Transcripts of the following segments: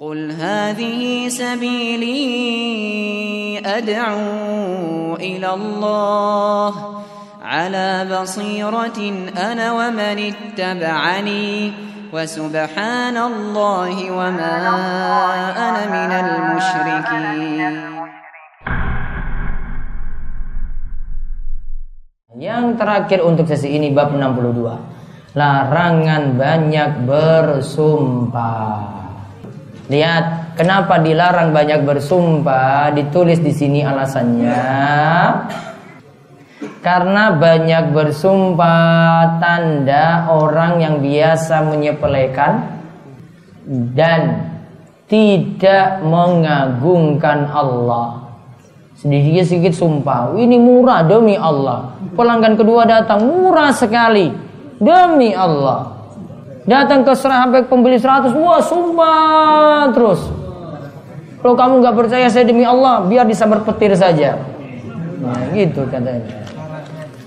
قل هذه سبيلي أدعو إلى الله على بصيرة أنا ومن اتبعني وسبحان الله وما أنا من المشركين Yang terakhir untuk sesi ini bab 62. Larangan banyak bersumpah. Lihat, kenapa dilarang banyak bersumpah? Ditulis di sini alasannya. Karena banyak bersumpah tanda orang yang biasa menyepelekan dan tidak mengagungkan Allah. Sedikit-sedikit sumpah, ini murah demi Allah. Pelanggan kedua datang, murah sekali demi Allah. Datang ke sampai pembeli 100, wah sumpah terus. Kalau kamu nggak percaya saya demi Allah, biar disabar petir saja. Nah, gitu katanya.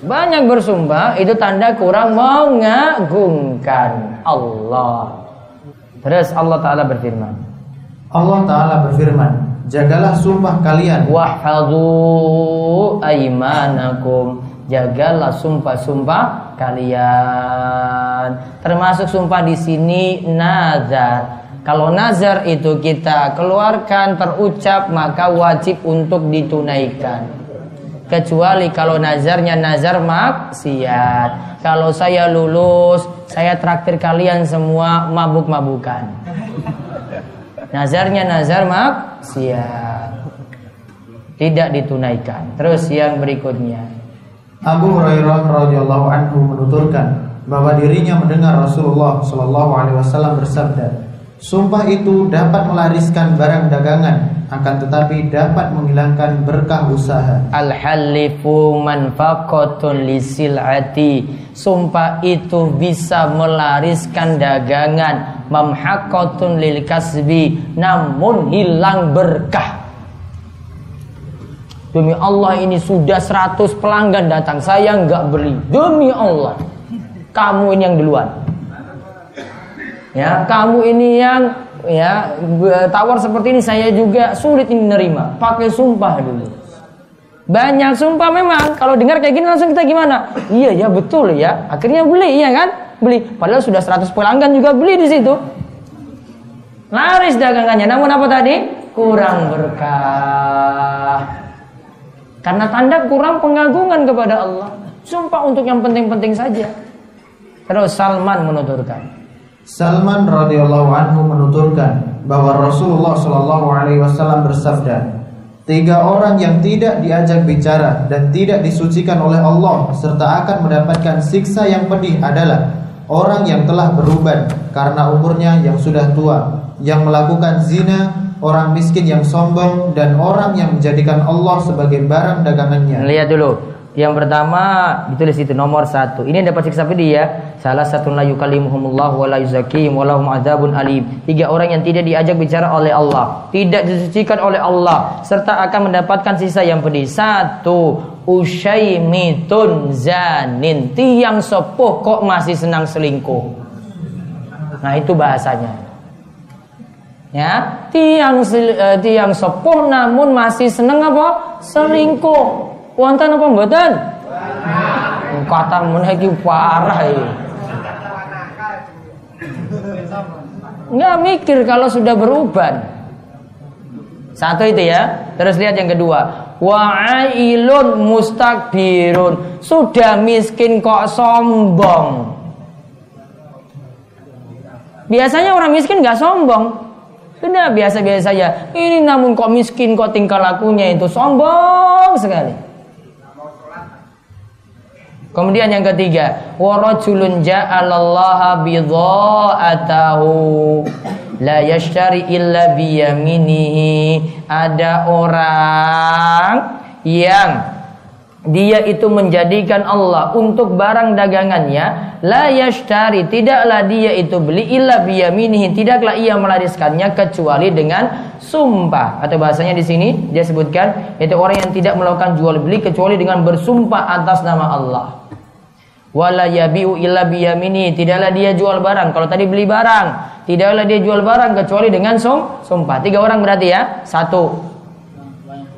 Banyak bersumpah itu tanda kurang mengagungkan Allah. Terus Allah Ta'ala berfirman. Allah Ta'ala berfirman, jagalah sumpah kalian. Wahfadhu aimanakum jagalah sumpah-sumpah kalian. Termasuk sumpah di sini nazar. Kalau nazar itu kita keluarkan terucap maka wajib untuk ditunaikan. Kecuali kalau nazarnya nazar maksiat. Kalau saya lulus, saya traktir kalian semua mabuk-mabukan. Nazarnya nazar maksiat. Tidak ditunaikan. Terus yang berikutnya. Abu Hurairah radhiyallahu anhu menuturkan bahwa dirinya mendengar Rasulullah Shallallahu alaihi wasallam bersabda, "Sumpah itu dapat melariskan barang dagangan, akan tetapi dapat menghilangkan berkah usaha." Al-halifu manfaqatun lisil'ati. Sumpah itu bisa melariskan dagangan, mamhaqatun lil kasbi, namun hilang berkah. Demi Allah ini sudah 100 pelanggan datang Saya nggak beli Demi Allah Kamu ini yang duluan Ya, kamu ini yang ya tawar seperti ini saya juga sulit menerima. Pakai sumpah dulu. Banyak sumpah memang. Kalau dengar kayak gini langsung kita gimana? Iya ya betul ya. Akhirnya beli ya kan? Beli. Padahal sudah 100 pelanggan juga beli di situ. Laris dagangannya. Namun apa tadi? Kurang berkah. Karena tanda kurang pengagungan kepada Allah. Sumpah untuk yang penting-penting saja. Terus Salman menuturkan. Salman radhiyallahu anhu menuturkan bahwa Rasulullah shallallahu alaihi wasallam bersabda, tiga orang yang tidak diajak bicara dan tidak disucikan oleh Allah serta akan mendapatkan siksa yang pedih adalah orang yang telah beruban karena umurnya yang sudah tua, yang melakukan zina orang miskin yang sombong dan orang yang menjadikan Allah sebagai barang dagangannya. Lihat dulu. Yang pertama ditulis itu nomor satu. Ini dapat siksa pedih ya. Salah satu la yukallimuhumullah wa la yuzakihim wa adzabun alim. Tiga orang yang tidak diajak bicara oleh Allah, tidak disucikan oleh Allah, serta akan mendapatkan sisa yang pedih. Satu, usyaimitun zanin. Tiang sepuh kok masih senang selingkuh. Nah, itu bahasanya ya. Tiang uh, tiang sepuh namun masih seneng apa? Selingkuh. Wonten apa mboten? Kata meniki parah ya nggak mikir kalau sudah beruban. Satu itu ya. Terus lihat yang kedua. Wa'ilun mustakbirun. Sudah miskin kok sombong. Biasanya orang miskin nggak sombong sudah biasa-biasa saja. Ini namun kok miskin kok tingkah lakunya itu sombong sekali. Kemudian yang ketiga, warajulun ja'alallaha bidha'atahu la yashtari illa biyaminihi. Ada orang yang dia itu menjadikan Allah untuk barang dagangannya. La yashtari tidaklah dia itu beli illa biyaminihi. Tidaklah ia melariskannya kecuali dengan sumpah. Atau bahasanya di sini dia sebutkan yaitu orang yang tidak melakukan jual beli kecuali dengan bersumpah atas nama Allah. Wala yabiu illa biyaminihi. Tidaklah dia jual barang. Kalau tadi beli barang tidaklah dia jual barang kecuali dengan sum, sumpah. Tiga orang berarti ya. Satu,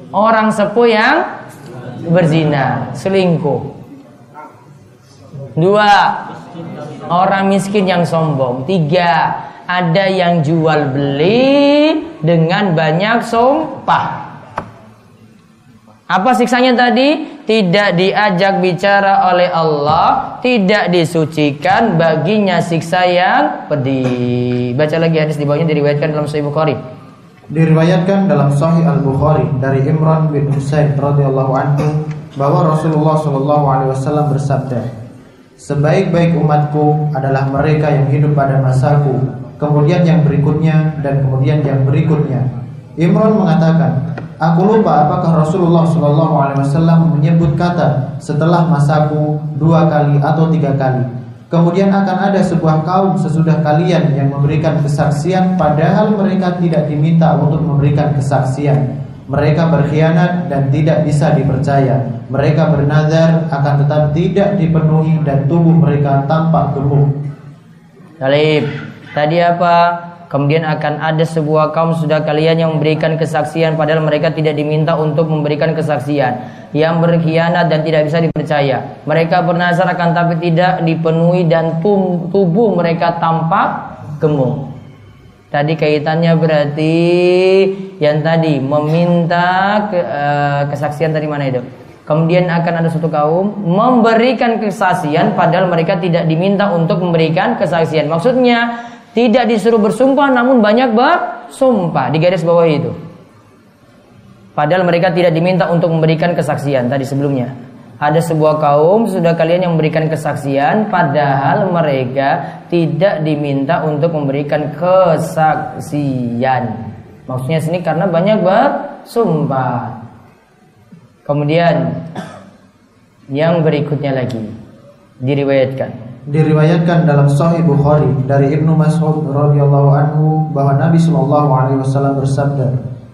orang sepuh yang berzina, selingkuh. Dua, orang miskin yang sombong. Tiga, ada yang jual beli dengan banyak sumpah. Apa siksanya tadi? Tidak diajak bicara oleh Allah, tidak disucikan baginya siksa yang pedih. Baca lagi hadis di bawahnya diriwayatkan dalam Sahih Bukhari. Diriwayatkan dalam Sahih Al Bukhari dari Imran bin Husain radhiyallahu anhu bahwa Rasulullah shallallahu alaihi wasallam bersabda, "Sebaik-baik umatku adalah mereka yang hidup pada masaku, kemudian yang berikutnya dan kemudian yang berikutnya." Imran mengatakan, Aku lupa apakah Rasulullah Shallallahu Alaihi Wasallam menyebut kata setelah masaku dua kali atau tiga kali. Kemudian akan ada sebuah kaum sesudah kalian yang memberikan kesaksian padahal mereka tidak diminta untuk memberikan kesaksian. Mereka berkhianat dan tidak bisa dipercaya. Mereka bernazar akan tetap tidak dipenuhi dan tubuh mereka tampak gemuk. Talib, tadi apa? Kemudian akan ada sebuah kaum sudah kalian yang memberikan kesaksian padahal mereka tidak diminta untuk memberikan kesaksian yang berkhianat dan tidak bisa dipercaya. Mereka bernazar akan tapi tidak dipenuhi dan tubuh mereka tampak gemuk. Tadi kaitannya berarti yang tadi meminta ke, uh, kesaksian tadi mana itu? Kemudian akan ada suatu kaum memberikan kesaksian padahal mereka tidak diminta untuk memberikan kesaksian. Maksudnya tidak disuruh bersumpah namun banyak bersumpah di garis bawah itu. Padahal mereka tidak diminta untuk memberikan kesaksian tadi sebelumnya. Ada sebuah kaum sudah kalian yang memberikan kesaksian padahal mereka tidak diminta untuk memberikan kesaksian. Maksudnya sini karena banyak bersumpah. Kemudian yang berikutnya lagi diriwayatkan diriwayatkan dalam Sahih Bukhari dari Ibnu Mas'ud radhiyallahu anhu bahwa Nabi Shallallahu alaihi wasallam bersabda,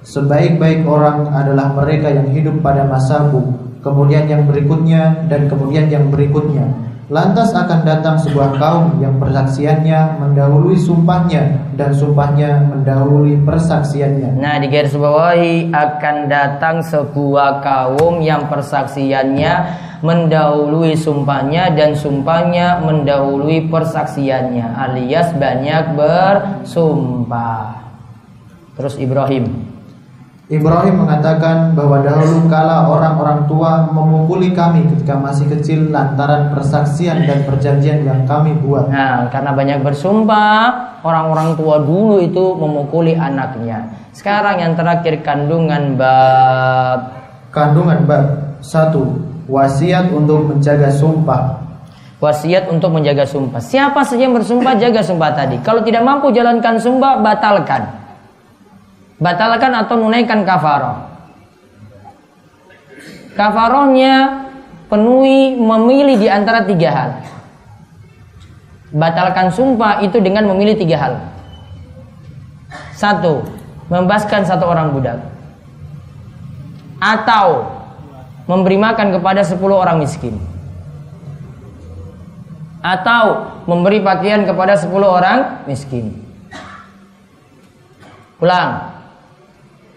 "Sebaik-baik orang adalah mereka yang hidup pada masaku, kemudian yang berikutnya dan kemudian yang berikutnya." Lantas akan datang sebuah kaum yang persaksiannya mendahului sumpahnya dan sumpahnya mendahului persaksiannya. Nah, di garis bawahi akan datang sebuah kaum yang persaksiannya mendahului sumpahnya dan sumpahnya mendahului persaksiannya alias banyak bersumpah. Terus Ibrahim Ibrahim mengatakan bahwa dahulu kala orang-orang tua memukuli kami ketika masih kecil lantaran persaksian dan perjanjian yang kami buat. Nah, karena banyak bersumpah, orang-orang tua dulu itu memukuli anaknya. Sekarang yang terakhir kandungan bab. Kandungan bab satu wasiat untuk menjaga sumpah. Wasiat untuk menjaga sumpah. Siapa saja yang bersumpah jaga sumpah tadi. Kalau tidak mampu jalankan sumpah batalkan batalkan atau menunaikan kafaroh. Kafarohnya penuhi memilih di antara tiga hal. Batalkan sumpah itu dengan memilih tiga hal. Satu, membebaskan satu orang budak. Atau memberi makan kepada sepuluh orang miskin. Atau memberi pakaian kepada sepuluh orang miskin. Ulang.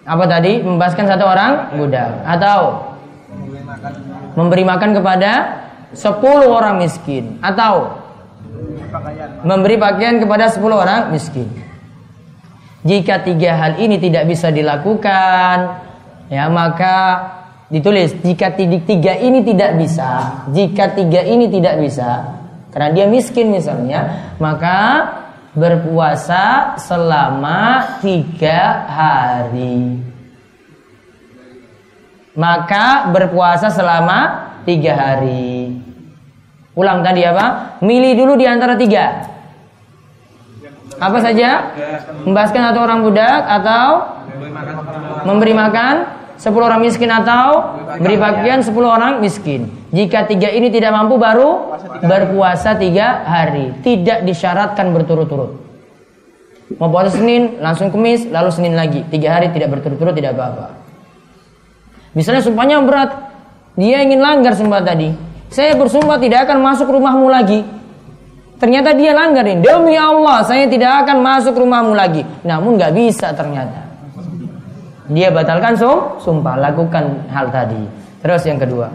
Apa tadi? Membebaskan satu orang? Budak atau? Memberi makan kepada sepuluh orang miskin. Atau? Memberi pakaian kepada sepuluh orang miskin. Jika tiga hal ini tidak bisa dilakukan, ya maka ditulis jika tiga ini tidak bisa, jika tiga ini tidak bisa, karena dia miskin misalnya, maka berpuasa selama tiga hari. Maka berpuasa selama tiga hari. Ulang tadi apa? Milih dulu di antara tiga. Apa saja? Membahaskan satu orang budak atau memberi makan sepuluh orang miskin atau beri pakaian sepuluh orang miskin. Jika tiga ini tidak mampu baru berpuasa tiga hari. Tidak disyaratkan berturut-turut. Mau puasa Senin, langsung kemis, lalu Senin lagi. Tiga hari tidak berturut-turut tidak apa-apa. Misalnya sumpahnya berat. Dia ingin langgar sumpah tadi. Saya bersumpah tidak akan masuk rumahmu lagi. Ternyata dia langgar ini. Demi Allah, saya tidak akan masuk rumahmu lagi. Namun nggak bisa ternyata. Dia batalkan sum, sumpah, lakukan hal tadi. Terus yang kedua.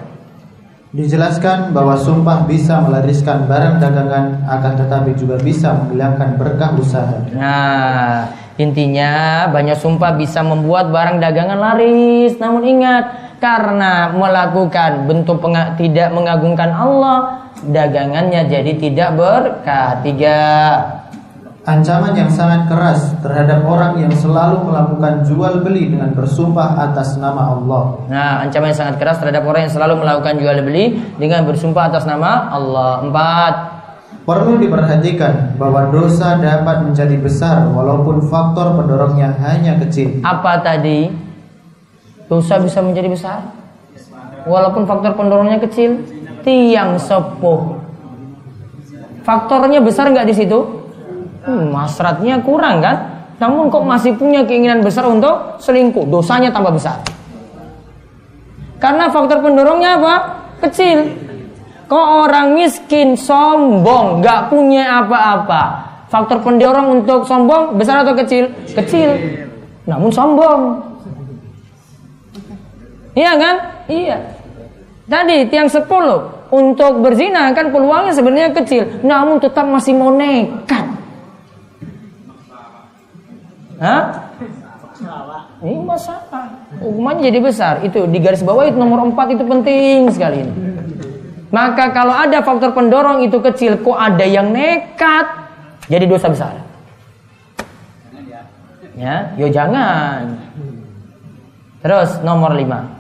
Dijelaskan bahwa sumpah bisa melariskan barang dagangan akan tetapi juga bisa menghilangkan berkah usaha. Nah, intinya banyak sumpah bisa membuat barang dagangan laris. Namun ingat, karena melakukan bentuk tidak mengagungkan Allah, dagangannya jadi tidak berkah. Tiga. Ancaman yang sangat keras terhadap orang yang selalu melakukan jual beli dengan bersumpah atas nama Allah. Nah, ancaman yang sangat keras terhadap orang yang selalu melakukan jual beli dengan bersumpah atas nama Allah. Empat. Perlu diperhatikan bahwa dosa dapat menjadi besar walaupun faktor pendorongnya hanya kecil. Apa tadi? Dosa bisa menjadi besar. Walaupun faktor pendorongnya kecil. Tiang sepuh. Faktornya besar nggak di situ? Hmm, masratnya kurang kan? Namun kok masih punya keinginan besar untuk selingkuh? Dosanya tambah besar. Karena faktor pendorongnya apa? Kecil. Kok orang miskin, sombong, nggak punya apa-apa. Faktor pendorong untuk sombong besar atau kecil? Kecil. Namun sombong. Iya kan? Iya. Tadi tiang 10 untuk berzina kan peluangnya sebenarnya kecil, namun tetap masih mau nekat. Hah? Ini masalah. Hukumannya jadi besar. Itu di garis bawah itu nomor 4 itu penting sekali ini. Maka kalau ada faktor pendorong itu kecil, kok ada yang nekat, jadi dosa besar. Ya, yo jangan. Terus nomor 5.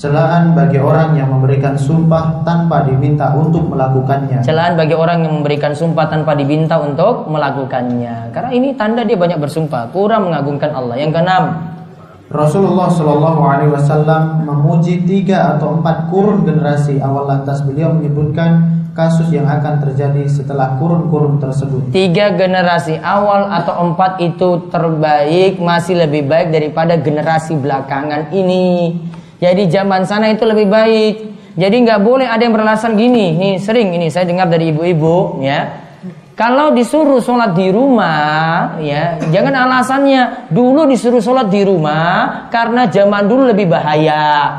Celaan bagi orang yang memberikan sumpah tanpa diminta untuk melakukannya. Celaan bagi orang yang memberikan sumpah tanpa diminta untuk melakukannya. Karena ini tanda dia banyak bersumpah, kurang mengagungkan Allah. Yang keenam, Rasulullah Shallallahu Alaihi Wasallam memuji tiga atau empat kurun generasi awal lantas beliau menyebutkan kasus yang akan terjadi setelah kurun-kurun tersebut. tiga generasi awal atau empat itu terbaik, masih lebih baik daripada generasi belakangan ini. Jadi zaman sana itu lebih baik. Jadi nggak boleh ada yang beralasan gini. Nih sering ini saya dengar dari ibu-ibu ya. Kalau disuruh sholat di rumah, ya jangan alasannya dulu disuruh sholat di rumah karena zaman dulu lebih bahaya.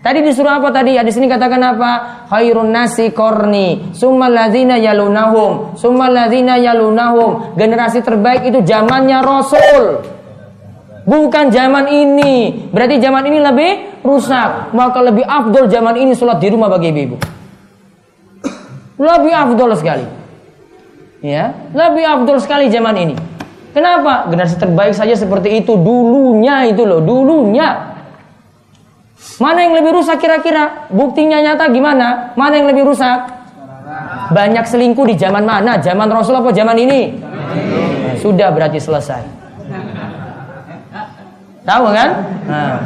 Tadi disuruh apa tadi? Ya, di sini katakan apa? Khairun nasi korni, summal ladzina yalunahum, summal ladzina yalunahum. Generasi terbaik itu zamannya Rasul. Bukan zaman ini. Berarti zaman ini lebih rusak. Maka lebih afdol zaman ini sholat di rumah bagi ibu-ibu. Lebih afdol sekali. Ya, lebih afdol sekali zaman ini. Kenapa? Generasi terbaik saja seperti itu dulunya itu loh, dulunya. Mana yang lebih rusak kira-kira? Buktinya nyata gimana? Mana yang lebih rusak? Banyak selingkuh di zaman mana? Zaman Rasul apa zaman ini? Nah, sudah berarti selesai. Tahu kan? Nah.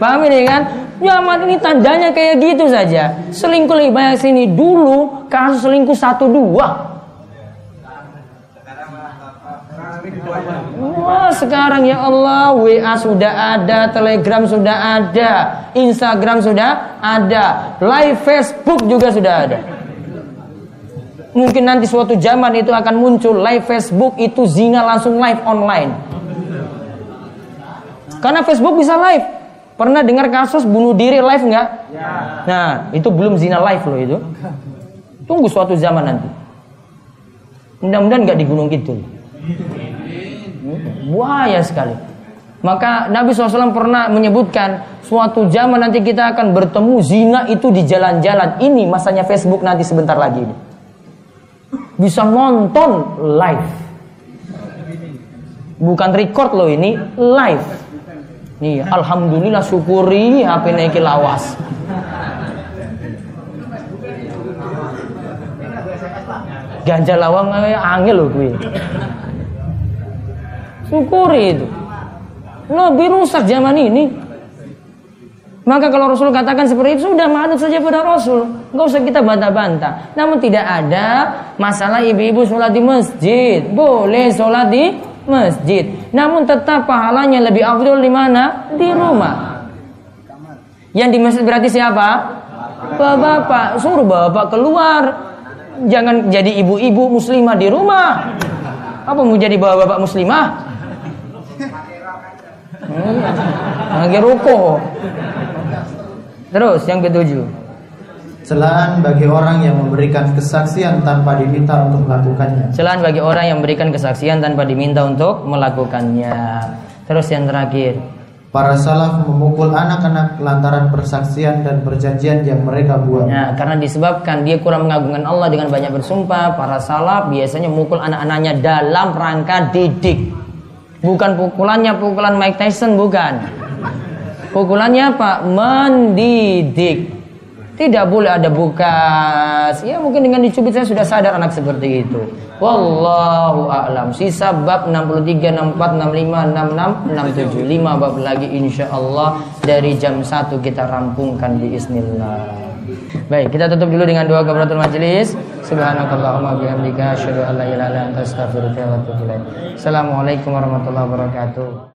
Paham ini kan? Zaman ini tandanya kayak gitu saja. Selingkuh lebih banyak sini. Dulu kasus selingkuh satu dua. Wah sekarang ya Allah WA sudah ada, Telegram sudah ada, Instagram sudah ada, live Facebook juga sudah ada. Mungkin nanti suatu zaman itu akan muncul live Facebook itu zina langsung live online. Karena Facebook bisa live. Pernah dengar kasus bunuh diri live nggak? Nah, itu belum zina live loh itu. Tunggu suatu zaman nanti. Mudah-mudahan nggak di Gunung Kidul. Buaya sekali. Maka Nabi SAW pernah menyebutkan suatu zaman nanti kita akan bertemu zina itu di jalan-jalan. Ini masanya Facebook nanti sebentar lagi ini. Bisa nonton live. Bukan record loh ini, live. Nih, alhamdulillah syukuri HP naik lawas. Ganja lawang angel loh gue. Syukuri itu. Lebih rusak zaman ini. Maka kalau Rasul katakan seperti itu sudah manut saja pada Rasul, nggak usah kita bantah-bantah. Namun tidak ada masalah ibu-ibu sholat di masjid, boleh sholat di masjid. Namun tetap pahalanya lebih afdol di mana? Di rumah. Yang dimaksud berarti siapa? Bapak-bapak. Suruh bapak keluar. Jangan jadi ibu-ibu muslimah di rumah. Apa mau jadi bapak-bapak muslimah? Hmm, lagi ruko. Terus yang ketujuh. Celaan bagi orang yang memberikan kesaksian tanpa diminta untuk melakukannya. Celaan bagi orang yang memberikan kesaksian tanpa diminta untuk melakukannya. Terus yang terakhir. Para salaf memukul anak-anak lantaran persaksian dan perjanjian yang mereka buat. Nah, karena disebabkan dia kurang mengagungkan Allah dengan banyak bersumpah, para salaf biasanya memukul anak-anaknya dalam rangka didik. Bukan pukulannya pukulan Mike Tyson, bukan. Pukulannya apa? Mendidik. Tidak boleh ada bukas. Ya mungkin dengan dicubit saya sudah sadar anak seperti itu. Wallahu a'lam. Sisa bab 63, 64, 65, 66, 67. 5 bab lagi insya Allah dari jam 1 kita rampungkan di Bismillah. Baik, kita tutup dulu dengan doa kafaratul majelis. Subhanakallahumma bihamdika asyhadu an la ilaha illa anta astaghfiruka wa atubu ilaik. Assalamualaikum warahmatullahi wabarakatuh.